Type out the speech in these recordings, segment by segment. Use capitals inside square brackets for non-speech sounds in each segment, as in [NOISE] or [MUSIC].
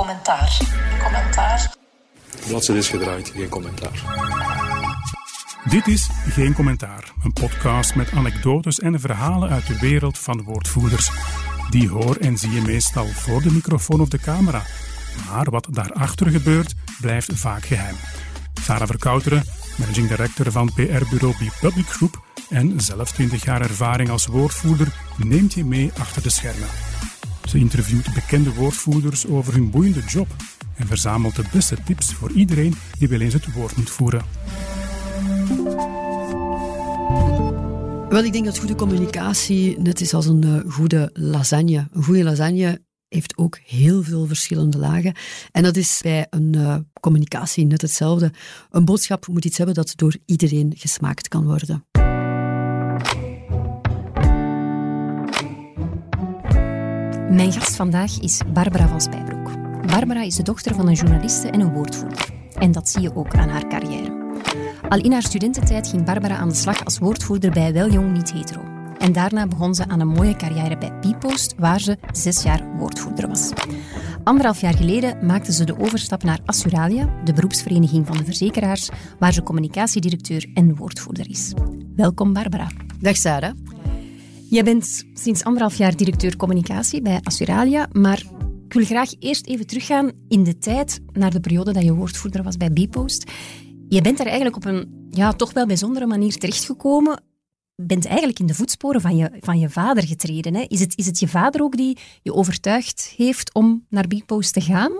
commentaar. Commentaar. De bladzijde is gedraaid, geen commentaar. Dit is Geen Commentaar, een podcast met anekdotes en verhalen uit de wereld van woordvoerders. Die hoor en zie je meestal voor de microfoon of de camera. Maar wat daarachter gebeurt, blijft vaak geheim. Sarah Verkouteren, managing director van PR-bureau Public Group en zelf 20 jaar ervaring als woordvoerder, neemt je mee achter de schermen. Ze interviewt bekende woordvoerders over hun boeiende job en verzamelt de beste tips voor iedereen die wel eens het woord moet voeren. Wel, ik denk dat goede communicatie net is als een uh, goede lasagne. Een goede lasagne heeft ook heel veel verschillende lagen. En dat is bij een uh, communicatie net hetzelfde. Een boodschap moet iets hebben dat door iedereen gesmaakt kan worden. Mijn gast vandaag is Barbara van Spijbroek. Barbara is de dochter van een journaliste en een woordvoerder. En dat zie je ook aan haar carrière. Al in haar studententijd ging Barbara aan de slag als woordvoerder bij Wel Jong Niet Hetero. En daarna begon ze aan een mooie carrière bij Bpost, waar ze zes jaar woordvoerder was. Anderhalf jaar geleden maakte ze de overstap naar Assuralia, de beroepsvereniging van de verzekeraars, waar ze communicatiedirecteur en woordvoerder is. Welkom Barbara. Dag Sarah. Jij bent sinds anderhalf jaar directeur communicatie bij Assuralia, maar ik wil graag eerst even teruggaan in de tijd naar de periode dat je woordvoerder was bij Bpost. Je bent daar eigenlijk op een ja, toch wel bijzondere manier terechtgekomen. Bent eigenlijk in de voetsporen van je, van je vader getreden. Hè? Is, het, is het je vader ook die je overtuigd heeft om naar Bpost te gaan?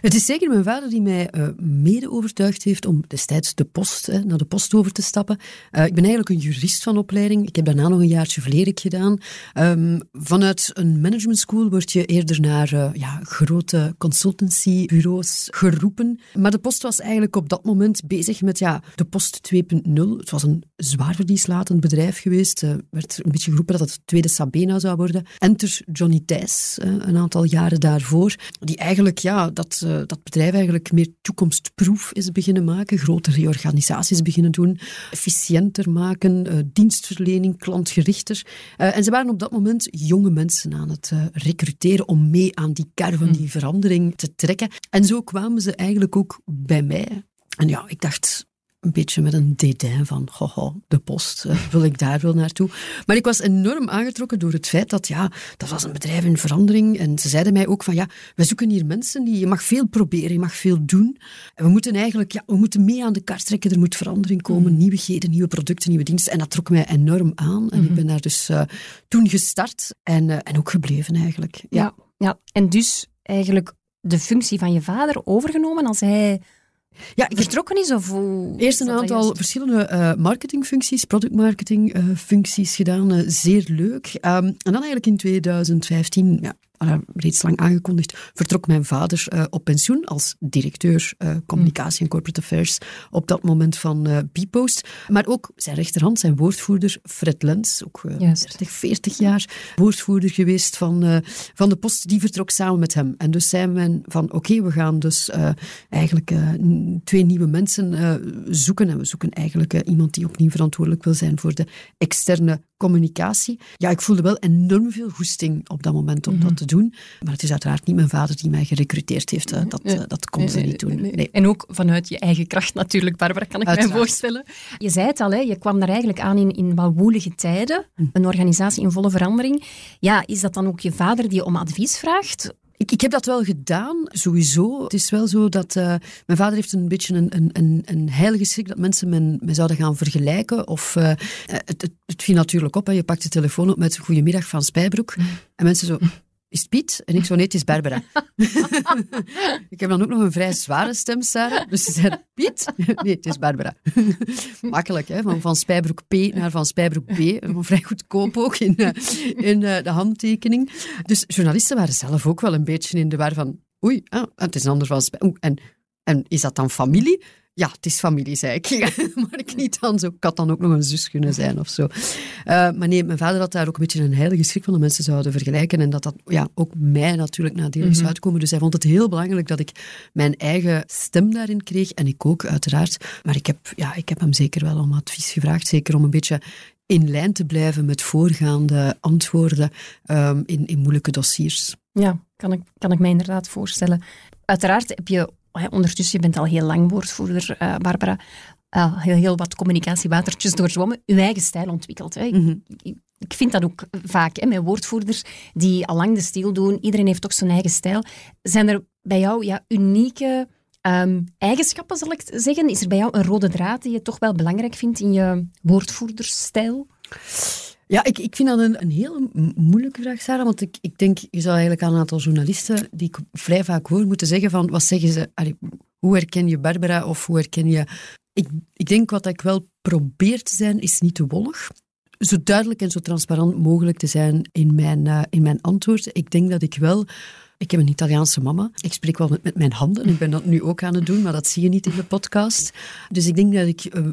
Het is zeker mijn vader die mij uh, mede overtuigd heeft om destijds de post, hè, naar de post over te stappen. Uh, ik ben eigenlijk een jurist van opleiding. Ik heb daarna nog een jaartje Vlerik gedaan. Um, vanuit een management school word je eerder naar uh, ja, grote consultancybureaus geroepen. Maar de post was eigenlijk op dat moment bezig met ja, de post 2.0. Het was een zwaar verlieslatend bedrijf geweest. Er werd een beetje geroepen dat het het tweede Sabena zou worden. Enter Johnny Thijs, een aantal jaren daarvoor, die eigenlijk ja, dat uh, dat bedrijf eigenlijk meer toekomstproef is beginnen maken, grote reorganisaties beginnen doen, efficiënter maken, uh, dienstverlening, klantgerichter. Uh, en ze waren op dat moment jonge mensen aan het recruteren om mee aan die kar van die verandering te trekken. En zo kwamen ze eigenlijk ook bij mij. En ja, ik dacht, een beetje met een dédain van, goh, de post, uh, wil ik daar wel naartoe. Maar ik was enorm aangetrokken door het feit dat, ja, dat was een bedrijf in verandering. En ze zeiden mij ook van, ja, we zoeken hier mensen die, je mag veel proberen, je mag veel doen. En we moeten eigenlijk, ja, we moeten mee aan de kaart trekken, er moet verandering komen, mm. nieuwigheden, nieuwe producten, nieuwe diensten. En dat trok mij enorm aan. En mm ik ben daar dus uh, toen gestart en, uh, en ook gebleven eigenlijk. Ja. ja, ja, en dus eigenlijk de functie van je vader overgenomen als hij ja, ik vertrokken is? Of hoe Eerst een aantal verschillende uh, marketingfuncties, productmarketingfuncties uh, gedaan. Uh, zeer leuk. Um, en dan eigenlijk in 2015, ja, reeds lang aangekondigd, vertrok mijn vader uh, op pensioen als directeur uh, communicatie en corporate affairs op dat moment van uh, Bpost. Maar ook zijn rechterhand, zijn woordvoerder Fred Lens, ook 30, 40 jaar woordvoerder geweest van, van de post, die vertrok samen met hem. En dus zijn we van, oké, okay, we gaan dus eigenlijk twee nieuwe mensen zoeken. En we zoeken eigenlijk iemand die opnieuw verantwoordelijk wil zijn voor de externe communicatie. Ja, ik voelde wel enorm veel goesting op dat moment om mm -hmm. dat te doen. Maar het is uiteraard niet mijn vader die mij gerecruiteerd heeft. Dat, ja. dat kon ze niet doen. En ook vanuit je eigen kracht natuurlijk, Barbara, kan ik uiteraard. mij voorstellen. Je zei het al, hè, je kwam daar eigenlijk aan in, in wel woelige tijden. Een organisatie in volle verandering. Ja, is dat dan ook je vader die je om advies vraagt? Ik, ik heb dat wel gedaan, sowieso. Het is wel zo dat uh, mijn vader heeft een beetje een, een, een, een heilige schrik dat mensen me, zouden gaan vergelijken. Of, uh, het, het, het, viel natuurlijk op. Hè. Je pakt de telefoon op met Goedemiddag van Spijbroek. Mm. En mensen zo is het Piet? En ik zo, nee, het is Barbara. [LAUGHS] ik heb dan ook nog een vrij zware stem, Sarah. Dus ze zei, Piet? [LAUGHS] nee, het is Barbara. [LAUGHS] Makkelijk, hè? Van, van Spijbroek P naar Van Spijbroek B. Vrij goedkoop ook in, uh, in uh, de handtekening. Dus journalisten waren zelf ook wel een beetje in de war van, oei, ah, het is een ander van Spijbroek. En, en is dat dan familie? Ja, het is familie, zei ik. [LAUGHS] maar ik niet dan zo. Ik had dan ook nog een zus kunnen zijn of zo. Uh, maar nee, mijn vader had daar ook een beetje een heilige schrik van de mensen zouden vergelijken. En dat dat ja, ook mij natuurlijk nadelig zou mm -hmm. uitkomen. Dus hij vond het heel belangrijk dat ik mijn eigen stem daarin kreeg. En ik ook, uiteraard. Maar ik heb, ja, ik heb hem zeker wel om advies gevraagd. Zeker om een beetje in lijn te blijven met voorgaande antwoorden um, in, in moeilijke dossiers. Ja, kan ik, kan ik mij inderdaad voorstellen. Uiteraard heb je, ondertussen, je bent al heel lang woordvoerder, uh, Barbara, uh, heel, heel wat communicatiewatertjes doorzwommen, je eigen stijl ontwikkeld. Hè. Mhm. ik, ik vind dat ook vaak hè, met woordvoerders die al lang de stil doen. Iedereen heeft toch zijn eigen stijl. Zijn er bij jou ja, unieke ehm, eigenschappen, zal ik zeggen? Is er bij jou een rode draad die je toch wel belangrijk vindt in je woordvoerdersstijl? Ja, ik, ik vind dat een, een heel moeilijke vraag, Sarah. Want ik, ik denk, je zou eigenlijk aan een aantal journalisten die ik vrij vaak hoor moeten zeggen van, wat zeggen ze? hoe herken je Barbara of hoe herken je... Ik, ik denk wat ik wel probeer te zijn, is niet te wollig zo duidelijk en zo transparant mogelijk te zijn in mijn, uh, in mijn antwoord. Ik denk dat ik wel. Ik heb een Italiaanse mama. Ik spreek wel met, met mijn handen. Ik ben dat nu ook aan het doen, maar dat zie je niet in de podcast. Dus ik denk dat ik uh,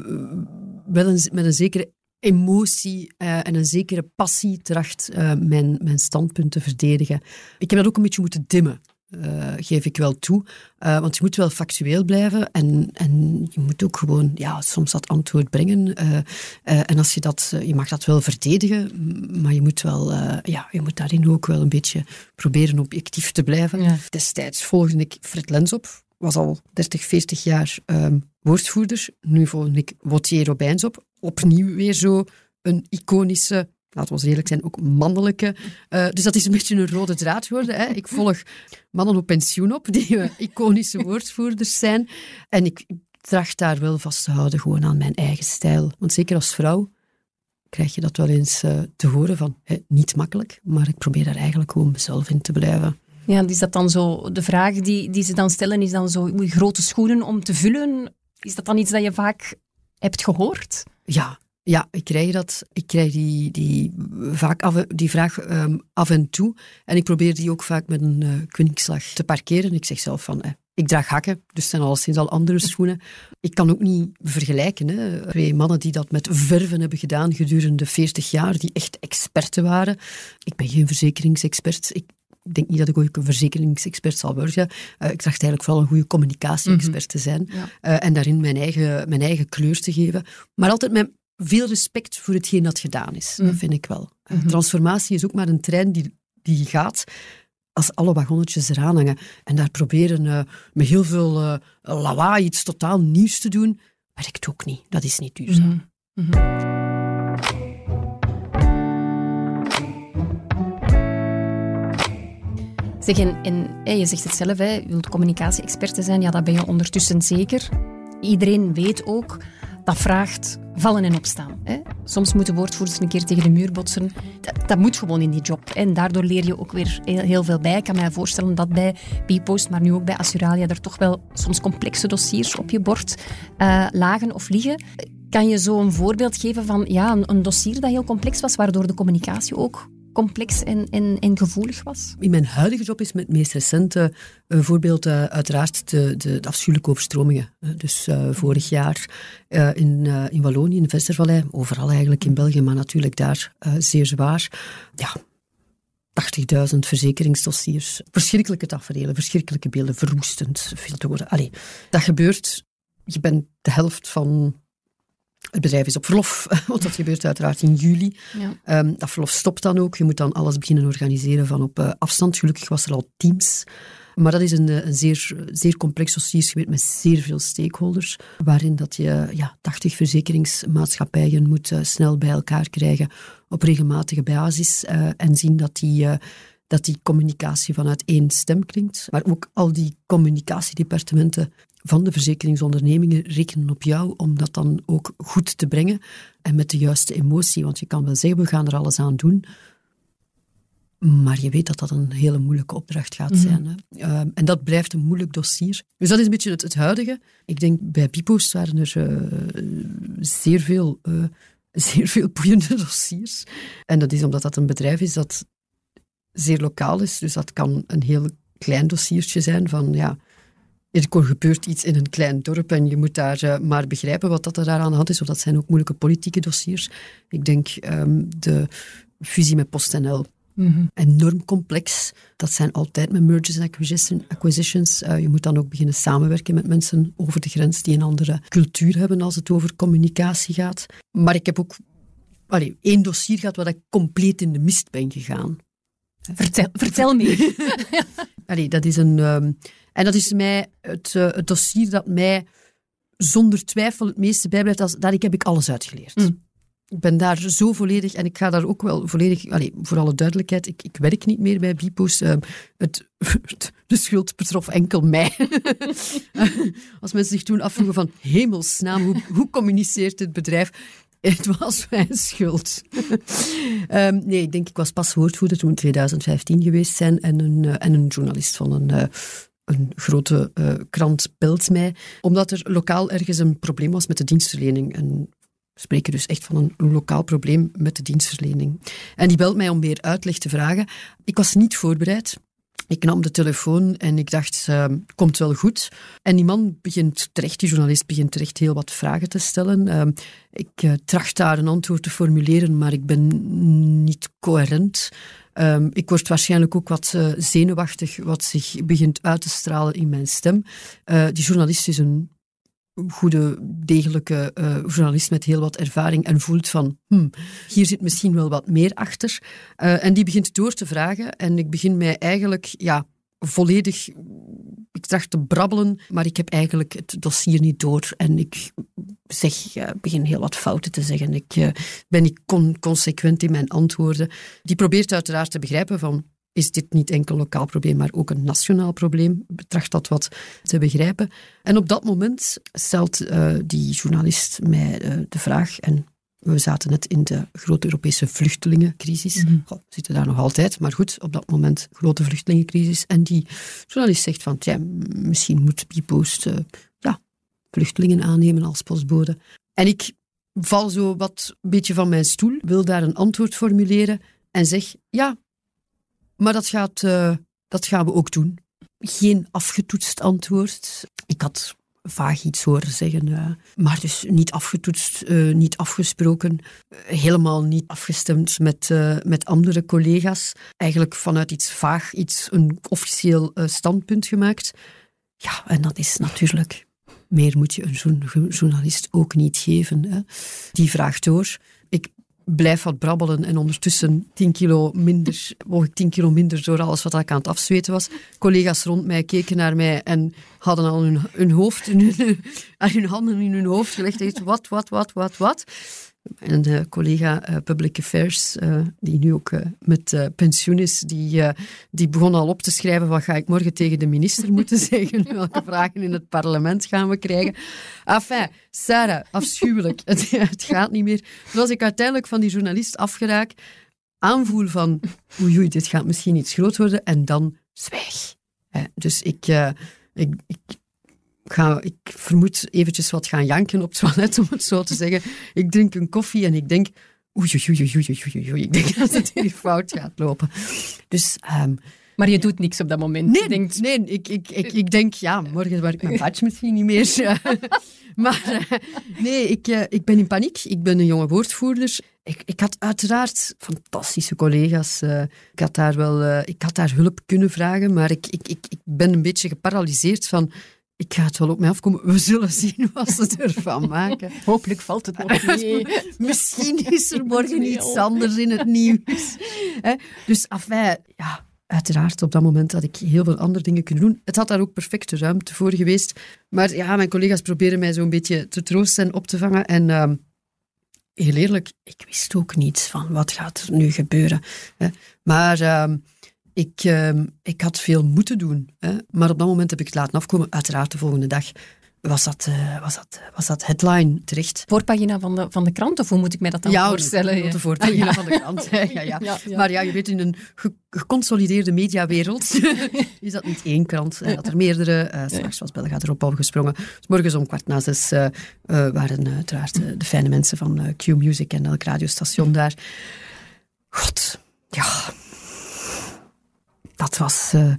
wel een, met een zekere emotie uh, en een zekere passie tracht mijn, mijn standpunt te verdedigen. Ik heb dat ook een beetje moeten dimmen. Uh, geef ik wel toe. Uh, want je moet wel factueel blijven en, en je moet ook gewoon ja, soms dat antwoord brengen. Uh, en als je dat, je mag dat wel verdedigen, maar je moet, wel, ja, je moet daarin ook wel een beetje proberen objectief te blijven. Ja. Destijds volgde ik Fred Lens op, was al 30, 40 jaar um, woordvoerder. Nu volg ik Wautier Robijns op. Opnieuw weer zo een iconische laten we eerlijk zijn, ook mannelijke. Uh, dus dat is een beetje een rode draad geworden. Hè. Ik volg mannen op pensioen op, die uh, iconische [LAUGHS] woordvoerders zijn. En ik tracht daar wel vast te houden, gewoon aan mijn eigen stijl. Want zeker als vrouw krijg je dat wel eens uh, te horen van, hè, niet makkelijk, maar ik probeer daar eigenlijk gewoon mezelf in te blijven. Ja, is dat dan zo, de vraag die, die ze dan stellen, is dan zo, grote schoenen om te vullen? Is dat dan iets dat je vaak hebt gehoord? Ja, ja, ik krijg dat. Ik krijg die, die, vaak af, die vraag um, af en toe. En ik probeer die ook vaak met een uh, kwinkslag te parkeren. Ik zeg zelf van, eh, ik draag hakken, dus het zijn alleszins al andere schoenen. Ik kan ook niet vergelijken. Hè. Twee mannen die dat met verven hebben gedaan gedurende 40 jaar, die echt experten waren. Ik ben geen verzekeringsexpert. Ik ik denk niet dat ik ook een verzekeringsexpert zal worden. Uh, ik dacht eigenlijk vooral een goede communicatie-expert te zijn. Ja. Uh, en daarin mijn eigen, mijn eigen kleur te geven. Maar altijd met veel respect voor hetgeen dat gedaan is. Dat vind ik wel. Mhm. Transformatie is ook maar een trein die, die gaat als alle wagonnetjes eraan hangen. En daar proberen uh, met heel veel lawaai iets totaal nieuws te doen, werkt ook niet. Dat is niet duurzaam. -hmm. En, je zegt het zelf, hè, je wilt communicatie-expert zijn, ja, dat ben je ondertussen zeker. Iedereen weet ook dat vraagt vallen en opstaan. Hè. Soms moeten woordvoerders een keer tegen de muur botsen. Dat, dat moet gewoon in die job. En daardoor leer je ook weer heel, veel bij. Ik kan mij voorstellen dat bij Bpost, maar nu ook bij Assuralia, er toch wel soms complexe dossiers op je bord uh, lagen of liggen. Kan je zo een voorbeeld geven van ja, een, een dossier dat heel complex was, waardoor de communicatie ook complex en, gevoelig was? In mijn huidige job is het meest recente uh, voorbeeld uh, uiteraard de, de, afschuwelijke overstromingen. Uh, dus vorig jaar in, in Wallonië, in de Vestervallei, overal eigenlijk in België, maar natuurlijk daar zeer zwaar. Ja, 80.000 verzekeringsdossiers. Verschrikkelijke tafereelen, verschrikkelijke beelden, verwoestend, veel. Allee, dat gebeurt. Je bent de helft van het bedrijf is op verlof, [LAUGHS] want dat gebeurt uiteraard in juli. Ja. Um, dat verlof stopt dan ook. Je moet dan alles beginnen organiseren van op uh, afstand. Gelukkig was er al Teams. Maar dat is een, een zeer, zeer complex dossier geweest met zeer veel stakeholders, waarin dat je ja, 80 verzekeringsmaatschappijen moet uh, snel bij elkaar krijgen op regelmatige basis uh, en zien dat die dat die communicatie vanuit één stem klinkt. Maar ook al die communicatiedepartementen van de verzekeringsondernemingen rekenen op jou om dat dan ook goed te brengen en met de juiste emotie. Want je kan wel zeggen, we gaan er alles aan doen, maar je weet dat dat een hele moeilijke opdracht gaat Mhm. zijn. Hè. Uh, en dat blijft een moeilijk dossier. Dus dat is een beetje het, het huidige. Ik denk, bij Bipost waren er uh, zeer veel... Uh, [LAUGHS] zeer veel boeiende dossiers. En dat is omdat dat een bedrijf is dat zeer lokaal is. Dus dat kan een heel klein dossiertje zijn van, ja, er gebeurt iets in een klein dorp en je moet daar uh, maar begrijpen wat dat er daar aan de hand is. Of dat zijn ook moeilijke politieke dossiers. Ik denk um, de fusie met PostNL. Mm -hmm. Enorm complex. Dat zijn altijd met mergers en acquisition, acquisitions. Uh, je moet dan ook beginnen samenwerken met mensen over de grens die een andere cultuur hebben als het over communicatie gaat. Maar ik heb ook allee, één dossier gehad waar ik compleet in de mist ben gegaan. Vertel, vertel me. [LAUGHS] Allee, dat is een... ehm, en dat is mij het, eh, het dossier dat mij zonder twijfel het meeste bijblijft. Als, daar ik heb ik alles uitgeleerd. Mm. Ik ben daar zo volledig, en ik ga daar ook wel volledig, allee, voor alle duidelijkheid, ik, ik werk niet meer bij Bipo's. Ehm, het, de schuld betrof enkel mij. [LAUGHS] Als mensen zich toen afvroegen van, hemelsnaam, hoe, hoe communiceert dit bedrijf? Het was mijn schuld. Ehm, nee, ik denk, ik was pas woordvoerder toen in 2015 geweest zijn en een, eh, en een journalist van een, eh, een grote eh, krant belt mij, omdat er lokaal ergens een probleem was met de dienstverlening. En we spreken dus echt van een lokaal probleem met de dienstverlening. En die belt mij om meer uitleg te vragen. Ik was niet voorbereid. Ik nam de telefoon en ik dacht, eh, komt wel goed. En die man begint terecht, die journalist begint terecht heel wat vragen te stellen. Eh, ik tracht daar een antwoord te formuleren, maar ik ben niet coherent. Ehm, ik word waarschijnlijk ook wat eh, zenuwachtig, wat zich begint uit te stralen in mijn stem. Eh, die journalist is een goede, degelijke eh, journalist met heel wat ervaring en voelt van, hmm, hier zit misschien wel wat meer achter. En die begint door te vragen en ik begin mij eigenlijk, ja, volledig, ik tracht te brabbelen, maar ik heb eigenlijk het dossier niet door en ik zeg, begin heel wat fouten te zeggen. Ik eh, ben niet con- consequent in mijn antwoorden. Die probeert uiteraard te begrijpen van, is dit niet enkel een lokaal probleem, maar ook een nationaal probleem? Betracht dat wat te begrijpen. En op dat moment stelt eh, die journalist mij eh, de vraag, en we zaten net in de grote Europese vluchtelingencrisis. Goh, we zitten daar nog altijd, maar goed, op dat moment grote vluchtelingencrisis. En die journalist zegt van, misschien moet Bipost eh, ja, vluchtelingen aannemen als postbode. En ik val zo wat een beetje van mijn stoel, wil daar een antwoord formuleren en zeg, ja, maar dat, gaat, eh, dat gaan we ook doen. Geen afgetoetst antwoord. Ik had vaag iets horen zeggen, eh, maar dus niet afgetoetst, eh, niet afgesproken, helemaal niet afgestemd met, met andere collega's. Eigenlijk vanuit iets vaag, iets, een officieel standpunt gemaakt. Ja, en dat is natuurlijk... Meer moet je een jour- journalist ook niet geven. Hè. Die vraagt door. Ik blijf wat brabbelen en ondertussen 10 kilo minder, woog ik 10 kilo minder door alles wat ik aan het afzweten was. Collega's rond mij keken naar mij en hadden al hun, hun hoofd, hun, [LAUGHS] hun handen in hun hoofd gelegd. Wat, wat, wat, wat, wat? En de collega eh, Public Affairs, eh, die nu ook eh, met pensioen is, die, die begon al op te schrijven wat ga ik morgen tegen de minister moeten [LAUGHS] zeggen, welke vragen in het parlement gaan we krijgen. Enfin, Sarah, afschuwelijk. het, gaat niet meer. Dus ik uiteindelijk van die journalist afgeraak, aanvoel van oei, dit gaat misschien iets groot worden, en dan zwijg. Dus ik, ik, ik ga, ik vermoed eventjes wat gaan janken op het toilet, om het zo te zeggen. Ik drink een koffie en ik denk, oei, oei, oei, oei, oei, oei, oei, ik denk dat het hier fout gaat lopen. Dus, ehm, Maar je doet niks op dat moment. nee, denkt, nee ik, ik, ik, ik denk, ja, morgen werkt mijn badge misschien niet meer. [LAUGHS] maar eh, nee, ik, eh, ik ben in paniek. Ik ben een jonge woordvoerder. Ik, ik had uiteraard fantastische collega's. eh, ik, had daar wel, ik had daar hulp kunnen vragen, maar ik, ik, ik, ik ben een beetje geparalyseerd van... Ik ga het wel op mij afkomen. We zullen zien [LAUGHS] wat ze ervan maken. hopelijk valt het nog [LAUGHS] mee. Misschien is er morgen iets anders in het nieuws. Dus afijn, ja, uiteraard, op dat moment had ik heel veel andere dingen kunnen doen. Het had daar ook perfecte ruimte voor geweest. Maar ja, mijn collega's proberen mij zo'n beetje te troosten en op te vangen. En ehm, heel eerlijk, ik wist ook niets van wat gaat er nu gebeuren. Hè? Maar ehm, ik, ehm, ik had veel moeten doen. Hè? Maar op dat moment heb ik het laten afkomen. Uiteraard de volgende dag was dat, eh, was dat, was dat headline terecht. Voorpagina van de, van de krant, of hoe moet ik mij dat dan voorstellen? Ja, de voorpagina van de [LAUGHS] krant. Ja, ja. Maar ja, je weet, in een ge- geconsolideerde mediawereld [LAUGHS] is dat niet één krant. Hij had er meerdere. Eh straks was Belga erop opgesprongen. Dus morgens om kwart na zes eh, waren uiteraard de fijne mensen van Q-Music en elk radiostation daar. God, ja. Dat was... eh,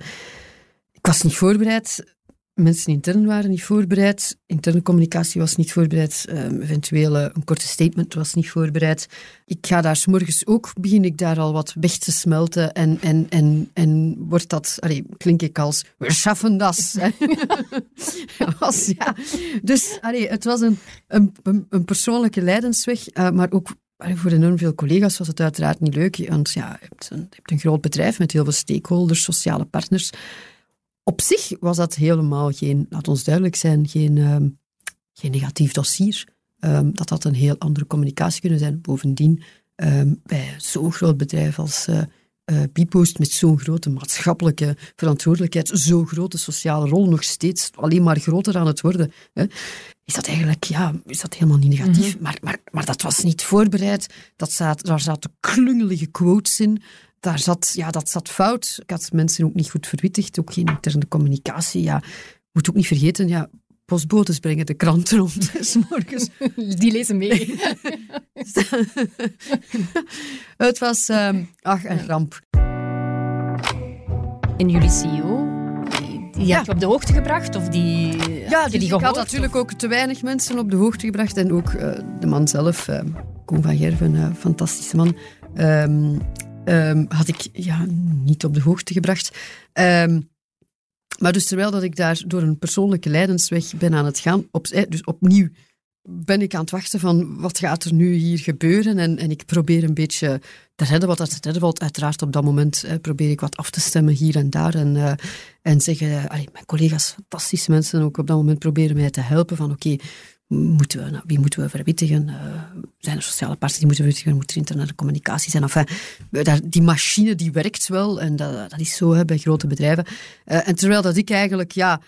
ik was niet voorbereid. Mensen intern waren niet voorbereid. Interne communicatie was niet voorbereid. Ehm, eventueel een korte statement was niet voorbereid. Ik ga daar 's morgens ook, begin ik daar al wat weg te smelten. En, en, en, en wordt dat, allee, klink ik als, we schaffen das. [LAUGHS] [LAUGHS] was, ja. Dus allee, het was een, een, een, persoonlijke lijdensweg, eh, maar ook voor enorm veel collega's was het uiteraard niet leuk. Want ja, je hebt, een, groot bedrijf met heel veel stakeholders, sociale partners. Op zich was dat helemaal geen, laat ons duidelijk zijn, geen, ehm, geen negatief dossier. Ehm, dat had een heel andere communicatie kunnen zijn. Bovendien, ehm, bij zo'n groot bedrijf als uh, uh, Bpost, met zo'n grote maatschappelijke verantwoordelijkheid, zo'n grote sociale rol, nog steeds alleen maar groter aan het worden, hè, is dat eigenlijk ja, is dat helemaal niet negatief. maar, maar, maar dat was niet voorbereid. Dat zat, daar zaten klungelige quotes in. Daar zat, ja, dat zat fout. Ik had mensen ook niet goed verwittigd. Ook geen interne communicatie. Ja, moet ook niet vergeten, ja, postbotes brengen de krant rond. S morgens. [LAUGHS] Die lezen mee. [LAUGHS] het was, um, ach, een ramp. En jullie CEO, die Ja. had je op de hoogte gebracht? Of die, Ja, had dus die ik had natuurlijk ook te weinig mensen op de hoogte gebracht. En ook eh, de man zelf, eh, Koen van Gerven, een fantastische man, ehm, ehm, had ik ja, niet op de hoogte gebracht. Ehm, maar dus terwijl dat ik daar door een persoonlijke lijdensweg ben aan het gaan, op, eh, dus opnieuw ben ik aan het wachten van wat gaat er nu hier gebeuren en, en ik probeer een beetje te redden wat dat redden valt. Uiteraard op dat moment probeer ik wat af te stemmen hier en daar en, eh, en zeggen, allee, mijn collega's, fantastische mensen, ook op dat moment proberen mij te helpen van oké, moeten we, nou, wie moeten we verwittigen? Eh, zijn er sociale partners die moeten verwittigen? Moet er interne communicatie zijn? Enfin, daar, die machine die werkt wel en dat, dat is zo hè, bij grote bedrijven. Eh, en terwijl dat ik eigenlijk ja,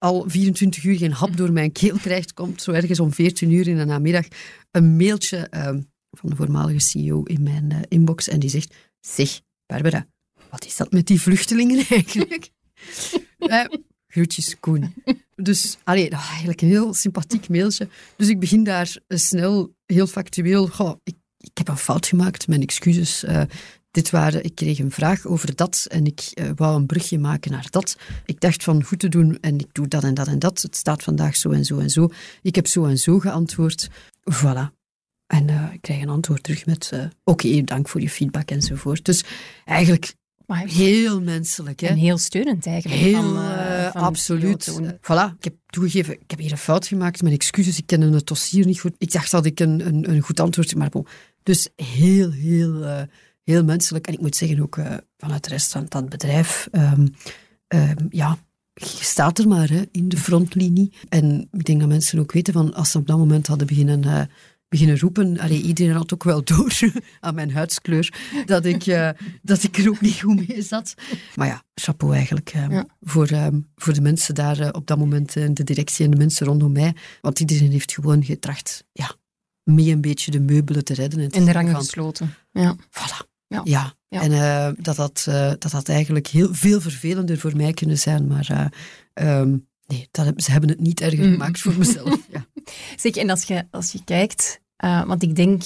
al 24 uur geen hap door mijn keel krijgt, komt zo ergens om 14 uur in de namiddag een mailtje ehm, van de voormalige CEO in mijn eh, inbox en die zegt, zeg Barbara, wat is dat met die vluchtelingen eigenlijk? [LAUGHS] Eh, groetjes Koen. Dus allee, eigenlijk een heel sympathiek mailtje. Dus ik begin daar eh, snel, heel factueel, goh, ik, ik heb een fout gemaakt, mijn excuses. Dit waren, ik kreeg een vraag over dat en ik eh, wou een brugje maken naar dat. Ik dacht van goed te doen en ik doe dat en dat en dat. Het staat vandaag zo en zo en zo. Ik heb zo en zo geantwoord. Voilà. En eh, ik krijg een antwoord terug met eh, oké, dank voor je feedback enzovoort. Dus eigenlijk Maar heel menselijk. Hè? en heel steunend eigenlijk. Heel, van, van absoluut. Voilà, ik heb toegegeven, ik heb hier een fout gemaakt. Mijn excuses, ik kende het dossier niet goed. Ik dacht dat ik een, een, een goed antwoord maar bon. Dus heel, heel, heel menselijk. En ik moet zeggen, ook eh, vanuit de rest van dat bedrijf, ehm, ehm, ja, je staat er maar hè, in de frontlinie. En ik denk dat mensen ook weten van, als ze op dat moment hadden beginnen... eh, beginnen roepen. Allee, iedereen had ook wel door [LAUGHS] aan mijn huidskleur dat ik, eh, dat ik er ook niet goed mee zat. Maar ja, chapeau eigenlijk eh, Ja. voor, ehm, voor de mensen daar op dat moment, eh, de directie en de mensen rondom mij. Want iedereen heeft gewoon getracht ja, mee een beetje de meubelen te redden. En, te En de rangen gesloten. Ja. Voilà. Ja. Ja. Ja. En eh, dat, had, eh, dat had eigenlijk heel veel vervelender voor mij kunnen zijn. Maar eh, ehm, nee, dat, ze hebben het niet erger Mm. gemaakt voor mezelf. Ja. [LAUGHS] Zeg, en als je, als je kijkt, want ik denk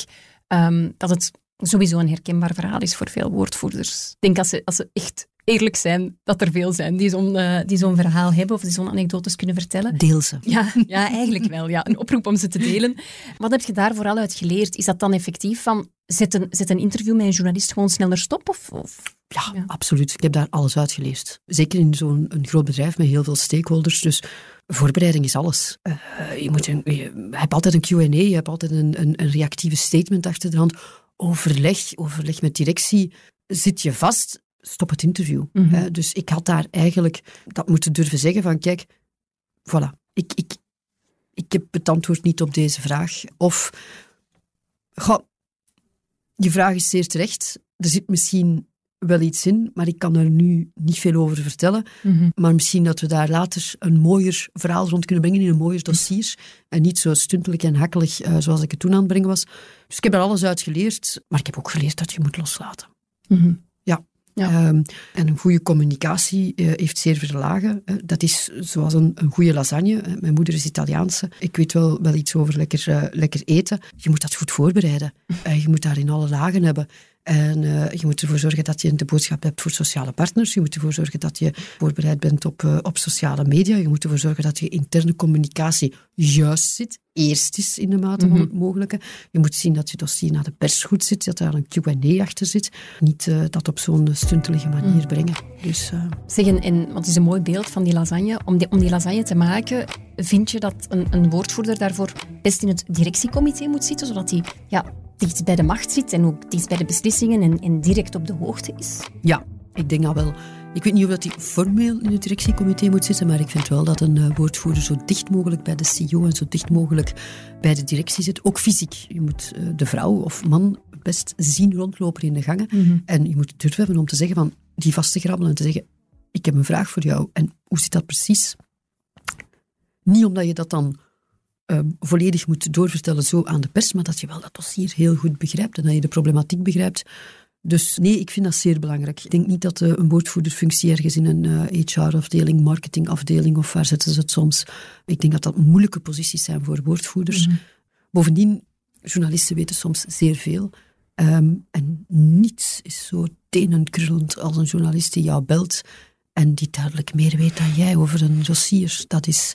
ehm, dat het sowieso een herkenbaar verhaal is voor veel woordvoerders. Ik denk als ze, als ze echt eerlijk zijn, dat er veel zijn die zo'n eh, die zo'n verhaal hebben of die zo'n anekdotes kunnen vertellen. Deel ze. Ja, ja, eigenlijk wel. Ja. Een oproep om ze te delen. Wat heb je daar vooral uit geleerd? Is dat dan effectief van, zet een, zet een interview met een journalist gewoon sneller stop? Of, of? Ja, Ja. absoluut. Ik heb daar alles uitgeleerd. Zeker in zo'n een groot bedrijf met heel veel stakeholders. Dus voorbereiding is alles. Eh, je, moet een, je hebt altijd een Q&A, je hebt altijd een, een, een reactieve statement achter de hand. Overleg, overleg met directie. Zit je vast, stop het interview. Mhm. Dus ik had daar eigenlijk dat moeten durven zeggen van kijk, voilà, ik, ik, ik heb het antwoord niet op deze vraag. Of, goh, je vraag is zeer terecht. Er zit misschien wel iets in, maar ik kan er nu niet veel over vertellen. Maar misschien dat we daar later een mooier verhaal rond kunnen brengen in een mooier dossier. En niet zo stuntelijk en hakkelig eh, zoals ik het toen aan het brengen was. Dus ik heb er alles uit geleerd, maar ik heb ook geleerd dat je moet loslaten. Mhm. Ja. Ehm, en een goede communicatie eh, heeft zeer veel lagen. Dat is zoals een, een goede lasagne. Mijn moeder is Italiaanse. Ik weet wel, wel iets over lekker, eh, lekker eten. Je moet dat goed voorbereiden. [LAUGHS] Eh, je moet daar in alle lagen hebben. En eh, je moet ervoor zorgen dat je de boodschap hebt voor sociale partners. Je moet ervoor zorgen dat je voorbereid bent op, eh, op sociale media. Je moet ervoor zorgen dat je interne communicatie juist zit. Eerst is in de mate van het mogelijke. Je moet zien dat je dossier naar de pers goed zit. Dat daar een Q&A achter zit. Niet eh, dat op zo'n stuntelige manier brengen. Dus Zeg, en, en wat is een mooi beeld van die lasagne? Om die, om die lasagne te maken, vind je dat een, een woordvoerder daarvoor best in het directiecomité moet zitten, zodat hij ja, dicht bij de macht zit en ook dicht bij de beslissingen en, en direct op de hoogte is? Ja, ik denk dat wel. Ik weet niet of dat hij formeel in het directiecomité moet zitten, maar ik vind wel dat een uh, woordvoerder zo dicht mogelijk bij de CEO en zo dicht mogelijk bij de directie zit. Ook fysiek. Je moet uh, de vrouw of man best zien rondlopen in de gangen. Mm -hmm. En je moet het durf hebben om te zeggen van die vast te grabbelen en te zeggen ik heb een vraag voor jou. En hoe zit dat precies? Niet omdat je dat dan um, volledig moet doorvertellen zo aan de pers, maar dat je wel dat dossier heel goed begrijpt en dat je de problematiek begrijpt. Dus nee, ik vind dat zeer belangrijk. Ik denk niet dat uh, een woordvoerderfunctie ergens in een uh, HR-afdeling, marketingafdeling of waar zetten ze het soms. Ik denk dat dat moeilijke posities zijn voor woordvoerders. Mm -hmm. Bovendien, journalisten weten soms zeer veel. Um, en niets is zo tenenkrullend als een journalist die jou belt en die duidelijk meer weet dan jij over een dossier. Dat is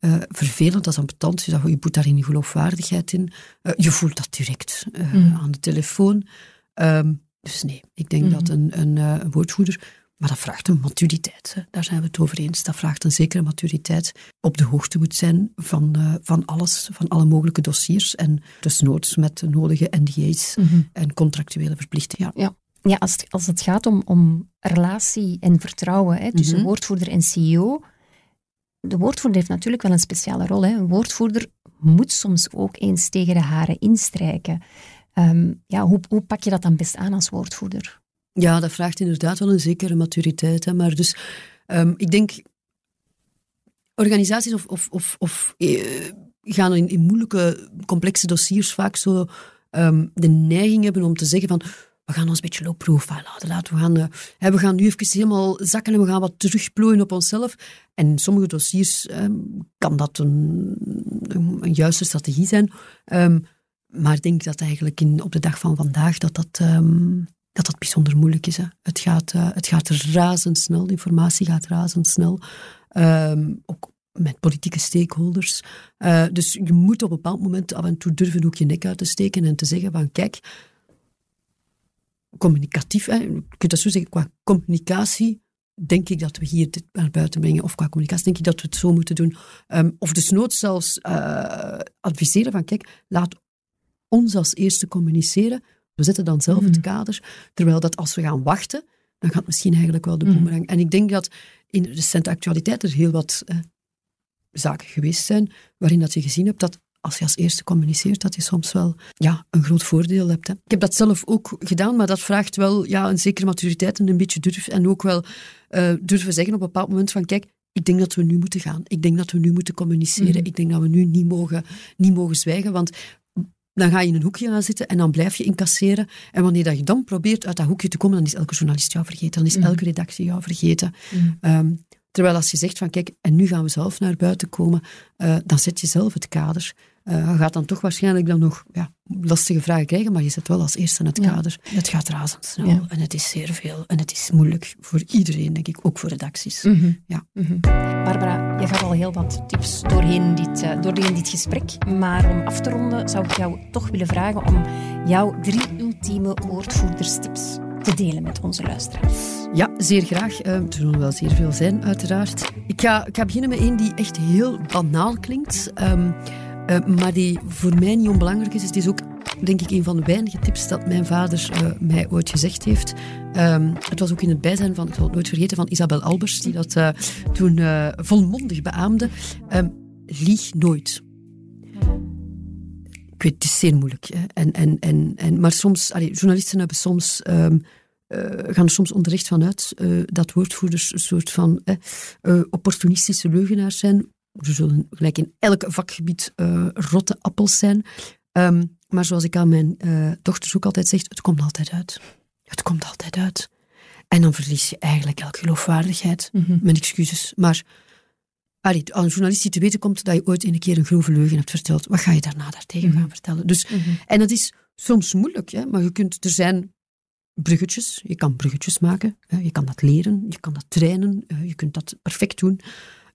uh, vervelend, dat is ambetant. Je, je boet daarin geloofwaardigheid in. Uh, je voelt dat direct uh, mm. aan de telefoon. Um, dus nee, ik denk mm. dat een, een, een, woordvoerder... Maar dat vraagt een maturiteit. Hè. Daar zijn we het over eens. Dat vraagt een zekere maturiteit. Op de hoogte moet zijn van, van alles, van alle mogelijke dossiers. En desnoods met de nodige NDA's mm -hmm. en contractuele verplichtingen. Ja. ja ja, als, het, als het gaat om, om relatie en vertrouwen hè, tussen -hmm. woordvoerder en CEO, de woordvoerder heeft natuurlijk wel een speciale rol. Hè. Een woordvoerder moet soms ook eens tegen de haren instrijken. Um, ja, hoe, hoe pak je dat dan best aan als woordvoerder? Ja, dat vraagt inderdaad wel een zekere maturiteit. Hè. Maar dus, um, ik denk, organisaties of, of, of, of eh, gaan in, moeilijke, complexe dossiers vaak zo um, de neiging hebben om te zeggen van we gaan ons een beetje low profile houden. Laten we gaan, uh, we gaan nu even helemaal zakken en we gaan wat terugplooien op onszelf. En in sommige dossiers um, kan dat een, een, juiste strategie zijn. Um, maar ik denk dat eigenlijk in, op de dag van vandaag dat dat, um, dat, dat bijzonder moeilijk is. Het, gaat, uh, het gaat razendsnel, de informatie gaat razendsnel. ook met politieke stakeholders. Uh, dus je moet op een bepaald moment af en toe durven ook je nek uit te steken en te zeggen van kijk, communicatief, hè, je kunt dat zo zeggen, qua communicatie denk ik dat we hier dit naar buiten brengen. Of qua communicatie denk ik dat we het zo moeten doen. Um, of desnoods zelfs uh, adviseren van, kijk, laat ons als eerste communiceren. We zetten dan zelf mm. het kader. Terwijl dat als we gaan wachten, dan gaat misschien eigenlijk wel de mm. boemerang. En ik denk dat in recente actualiteit er heel wat uh, zaken geweest zijn waarin dat je gezien hebt dat als je als eerste communiceert, dat je soms wel ja, een groot voordeel hebt. Hè. Ik heb dat zelf ook gedaan, maar dat vraagt wel ja, een zekere maturiteit en een beetje durf. En ook wel uh, durven zeggen op een bepaald moment van kijk, ik denk dat we nu moeten gaan. Ik denk dat we nu moeten communiceren. Mm. Ik denk dat we nu niet mogen, niet mogen zwijgen, want dan ga je in een hoekje gaan zitten en dan blijf je incasseren. En wanneer dat je dan probeert uit dat hoekje te komen, dan is elke journalist jou vergeten. Dan is mm. elke redactie jou vergeten. Mm. Um, terwijl als je zegt van kijk, en nu gaan we zelf naar buiten komen, uh, dan zet je zelf het kader. Uh, je gaat dan toch waarschijnlijk dan nog ja, lastige vragen krijgen, maar je zet wel als eerste het kader. Het gaat razendsnel ja. en het is zeer veel en het is moeilijk voor iedereen, denk ik, ook voor redacties. Mm -hmm. ja. Mm -hmm. Barbara, je gaat al heel wat tips doorheen dit, uh, doorheen dit gesprek, maar om af te ronden zou ik jou toch willen vragen om jouw drie ultieme woordvoerderstips te delen met onze luisteraars. Ja, zeer graag. Uh, er zullen wel zeer veel zijn, uiteraard. Ik ga, ik ga beginnen met één die echt heel banaal klinkt. Um, uh, maar die voor mij niet onbelangrijk is. Het is ook, denk ik, een van de weinige tips dat mijn vader uh, mij ooit gezegd heeft. Um, het was ook in het bijzijn van, het nooit vergeten, van Isabel Albers, die dat uh, toen volmondig beaamde. Um, lieg nooit. Ik weet, het is zeer moeilijk. Hè. En, en, en, en, maar soms, journalisten hebben soms... Um, gaan er soms onterecht van uit dat woordvoerders een soort van opportunistische leugenaars zijn er zullen gelijk in elk vakgebied uh, rotte appels zijn. Um, maar zoals ik aan mijn uh, dochters ook altijd zeg, het komt altijd uit. Het komt altijd uit. En dan verlies je eigenlijk elke geloofwaardigheid. Mm -hmm. Mijn excuses. Maar allee, aan een journalist die te weten komt dat je ooit een keer een grove leugen hebt verteld, wat ga je daarna daartegen mm -hmm. gaan vertellen? Dus, mm -hmm. En dat is soms moeilijk, hè, maar je kunt, er zijn bruggetjes. Je kan bruggetjes maken. Hè, je kan dat leren, je kan dat trainen, uh, je kunt dat perfect doen.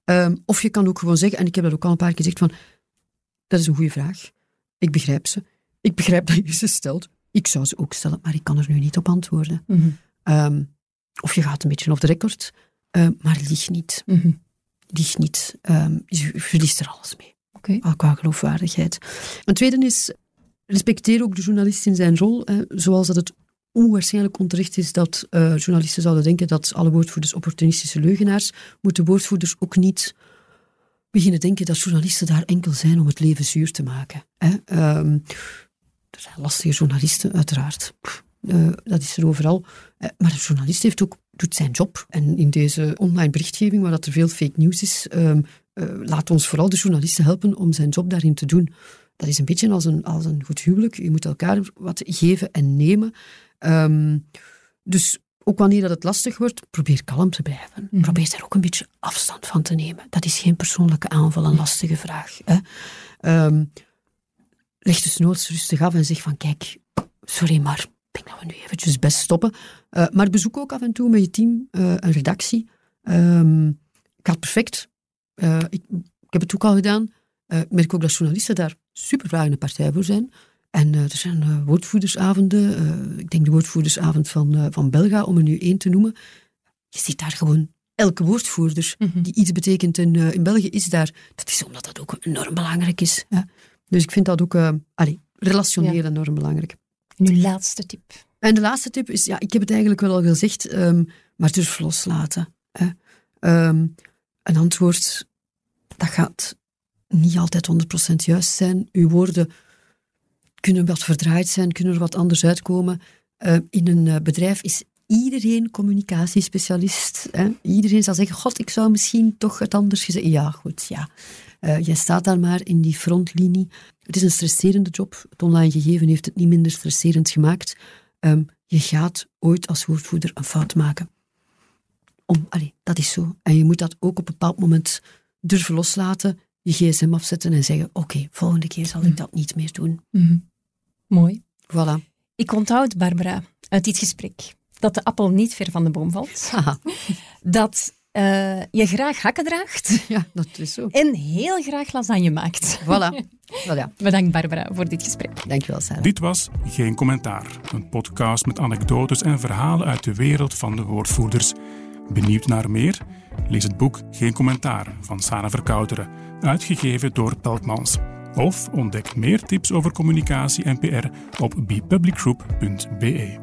Um, of je kan ook gewoon zeggen, en ik heb dat ook al een paar keer gezegd, van, dat is een goede vraag. Ik begrijp ze. Ik begrijp dat je ze stelt. Ik zou ze ook stellen, maar ik kan er nu niet op antwoorden. Mm -hmm. um, of je gaat een beetje off the record, um, maar lieg niet. Mm -hmm. Lieg niet. je verliest er alles mee. Okay. Qua geloofwaardigheid. Een tweede is, respecteer ook de journalist in zijn rol, zoals dat het onwaarschijnlijk onterecht is dat uh, journalisten zouden denken dat alle woordvoerders opportunistische leugenaars, moeten woordvoerders ook niet beginnen denken dat journalisten daar enkel zijn om het leven zuur te maken. Hè. Um, er zijn lastige journalisten, uiteraard. Uh, dat is er overal. Uh, maar een journalist heeft ook, doet zijn job. En in deze online berichtgeving, waar dat er veel fake news is, uh, laat ons vooral de journalisten helpen om zijn job daarin te doen. Dat is een beetje als een, als een goed huwelijk. Je moet elkaar wat geven en nemen. Um, dus ook wanneer dat het lastig wordt, probeer kalm te blijven. Mm. Probeer er ook een beetje afstand van te nemen. Dat is geen persoonlijke aanval, een lastige vraag. Hè. Um, leg dus nooit rustig af en zeg van kijk, sorry, maar ik denk dat we nu eventjes best stoppen. Uh, maar bezoek ook af en toe met je team uh, een redactie. Um, gaat perfect. Uh, ik, ik, heb het ook al gedaan. ik merk ook dat journalisten daar super vragende partij voor zijn. En uh, er zijn uh, woordvoerdersavonden. Uh, ik denk de woordvoerdersavond van, van Belga, om er nu één te noemen. Je ziet daar gewoon elke woordvoerder mm -hmm. die iets betekent in, in België is daar. Dat is omdat dat ook enorm belangrijk is. Dus ik vind dat ook allee, relationeel ja. enorm belangrijk. En uw laatste tip? En de laatste tip is, ja, ik heb het eigenlijk wel al gezegd, um, maar durf loslaten. Hè. Um, een antwoord, dat gaat niet altijd 100% juist zijn. Uw woorden kunnen wat verdraaid zijn, kunnen er wat anders uitkomen. Uh, in een uh, bedrijf is iedereen communicatiespecialist. Hè? Iedereen zal zeggen, god, ik zou misschien toch het anders gezegd. Ja, goed, ja. Uh, jij staat daar maar in die frontlinie. Het is een stresserende job. Het online gegeven heeft het niet minder stresserend gemaakt. Um, je gaat ooit als woordvoerder een fout maken. Om, dat is zo. En je moet dat ook op een bepaald moment durven loslaten, je gsm afzetten en zeggen, oké, okay, volgende keer zal ik mm. dat niet meer doen. Mm -hmm. Mooi. Voilà. Ik onthoud, Barbara, uit dit gesprek, dat de appel niet ver van de boom valt. [LAUGHS] Aha. Dat uh, je graag hakken draagt. [LAUGHS] Ja, dat is zo. En heel graag lasagne maakt. Voilà. voilà. [LAUGHS] Bedankt, Barbara, voor dit gesprek. Dankjewel, Sarah. Dit was Geen Commentaar. Een podcast met anekdotes en verhalen uit de wereld van de woordvoerders. Benieuwd naar meer? Lees het boek Geen Commentaar van Sarah Verkouteren, uitgegeven door Peltmans. Of ontdek meer tips over communicatie en PR op bepublicgroup.be.